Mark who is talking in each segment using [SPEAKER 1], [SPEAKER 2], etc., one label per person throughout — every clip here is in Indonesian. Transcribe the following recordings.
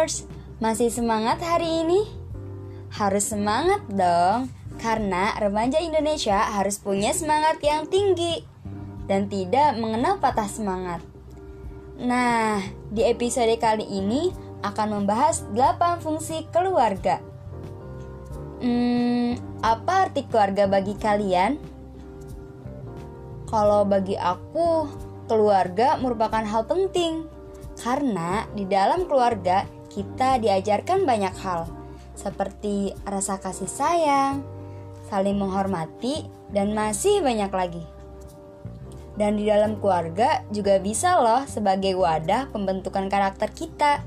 [SPEAKER 1] Lovers, masih semangat hari ini? Harus semangat dong, karena remaja Indonesia harus punya semangat yang tinggi dan tidak mengenal patah semangat. Nah, di episode kali ini akan membahas 8 fungsi keluarga. Hmm, apa arti keluarga bagi kalian? Kalau bagi aku, keluarga merupakan hal penting karena di dalam keluarga kita diajarkan banyak hal, seperti rasa kasih sayang, saling menghormati, dan masih banyak lagi. Dan di dalam keluarga juga bisa loh sebagai wadah pembentukan karakter kita.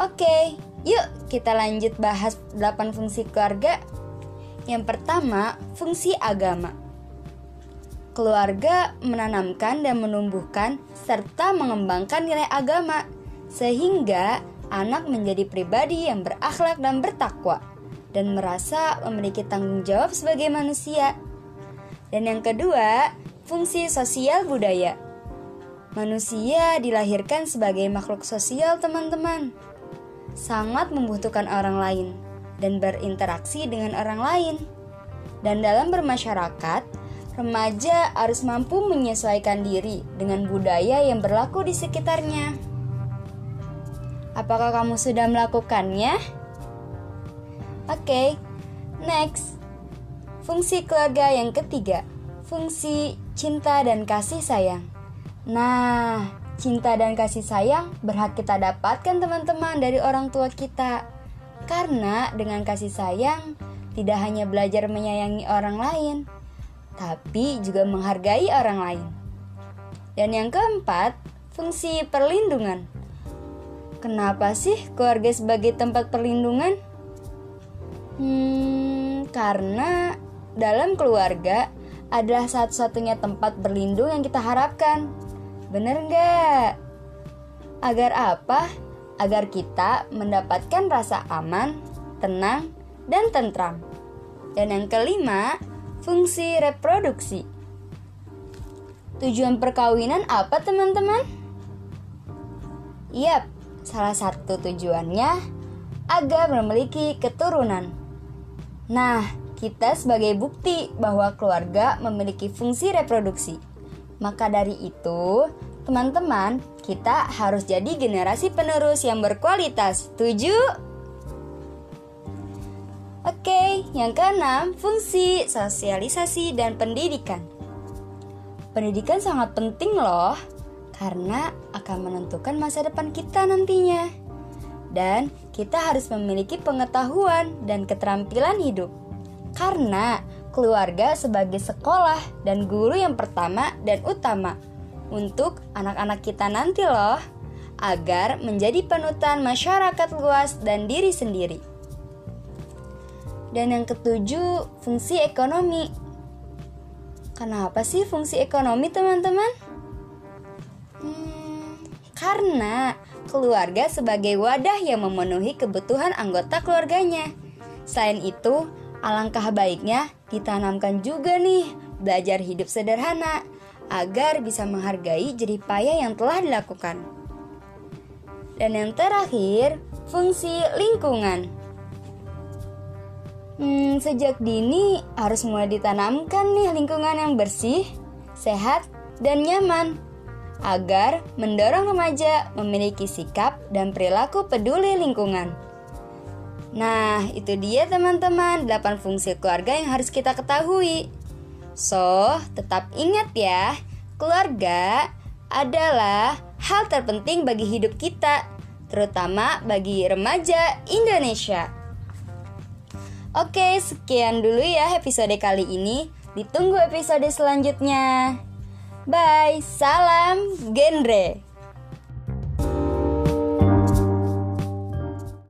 [SPEAKER 1] Oke, yuk kita lanjut bahas 8 fungsi keluarga. Yang pertama, fungsi agama. Keluarga menanamkan dan menumbuhkan serta mengembangkan nilai agama sehingga anak menjadi pribadi yang berakhlak dan bertakwa dan merasa memiliki tanggung jawab sebagai manusia. Dan yang kedua, fungsi sosial budaya. Manusia dilahirkan sebagai makhluk sosial, teman-teman. Sangat membutuhkan orang lain dan berinteraksi dengan orang lain. Dan dalam bermasyarakat, remaja harus mampu menyesuaikan diri dengan budaya yang berlaku di sekitarnya. Apakah kamu sudah melakukannya? Oke, okay, next. Fungsi keluarga yang ketiga, fungsi cinta dan kasih sayang. Nah, cinta dan kasih sayang berhak kita dapatkan teman-teman dari orang tua kita. Karena dengan kasih sayang, tidak hanya belajar menyayangi orang lain, tapi juga menghargai orang lain. Dan yang keempat, fungsi perlindungan. Kenapa sih keluarga sebagai tempat perlindungan? Hmm, karena dalam keluarga adalah satu-satunya tempat berlindung yang kita harapkan. Bener nggak? Agar apa? Agar kita mendapatkan rasa aman, tenang, dan tentram. Dan yang kelima, fungsi reproduksi. Tujuan perkawinan apa teman-teman? Yap, Salah satu tujuannya agar memiliki keturunan. Nah, kita sebagai bukti bahwa keluarga memiliki fungsi reproduksi. Maka dari itu, teman-teman, kita harus jadi generasi penerus yang berkualitas. Tujuh? Oke, yang keenam, fungsi sosialisasi dan pendidikan. Pendidikan sangat penting loh karena akan menentukan masa depan kita nantinya. Dan kita harus memiliki pengetahuan dan keterampilan hidup. Karena keluarga sebagai sekolah dan guru yang pertama dan utama untuk anak-anak kita nanti loh, agar menjadi penutan masyarakat luas dan diri sendiri. Dan yang ketujuh, fungsi ekonomi. Kenapa sih fungsi ekonomi, teman-teman? Karena keluarga sebagai wadah yang memenuhi kebutuhan anggota keluarganya. Selain itu, alangkah baiknya ditanamkan juga nih belajar hidup sederhana agar bisa menghargai jerih payah yang telah dilakukan. Dan yang terakhir, fungsi lingkungan. Hmm, sejak dini harus mulai ditanamkan nih lingkungan yang bersih, sehat, dan nyaman agar mendorong remaja memiliki sikap dan perilaku peduli lingkungan. Nah, itu dia teman-teman 8 fungsi keluarga yang harus kita ketahui. So, tetap ingat ya, keluarga adalah hal terpenting bagi hidup kita, terutama bagi remaja Indonesia. Oke, sekian dulu ya episode kali ini. Ditunggu episode selanjutnya. Bye, salam genre.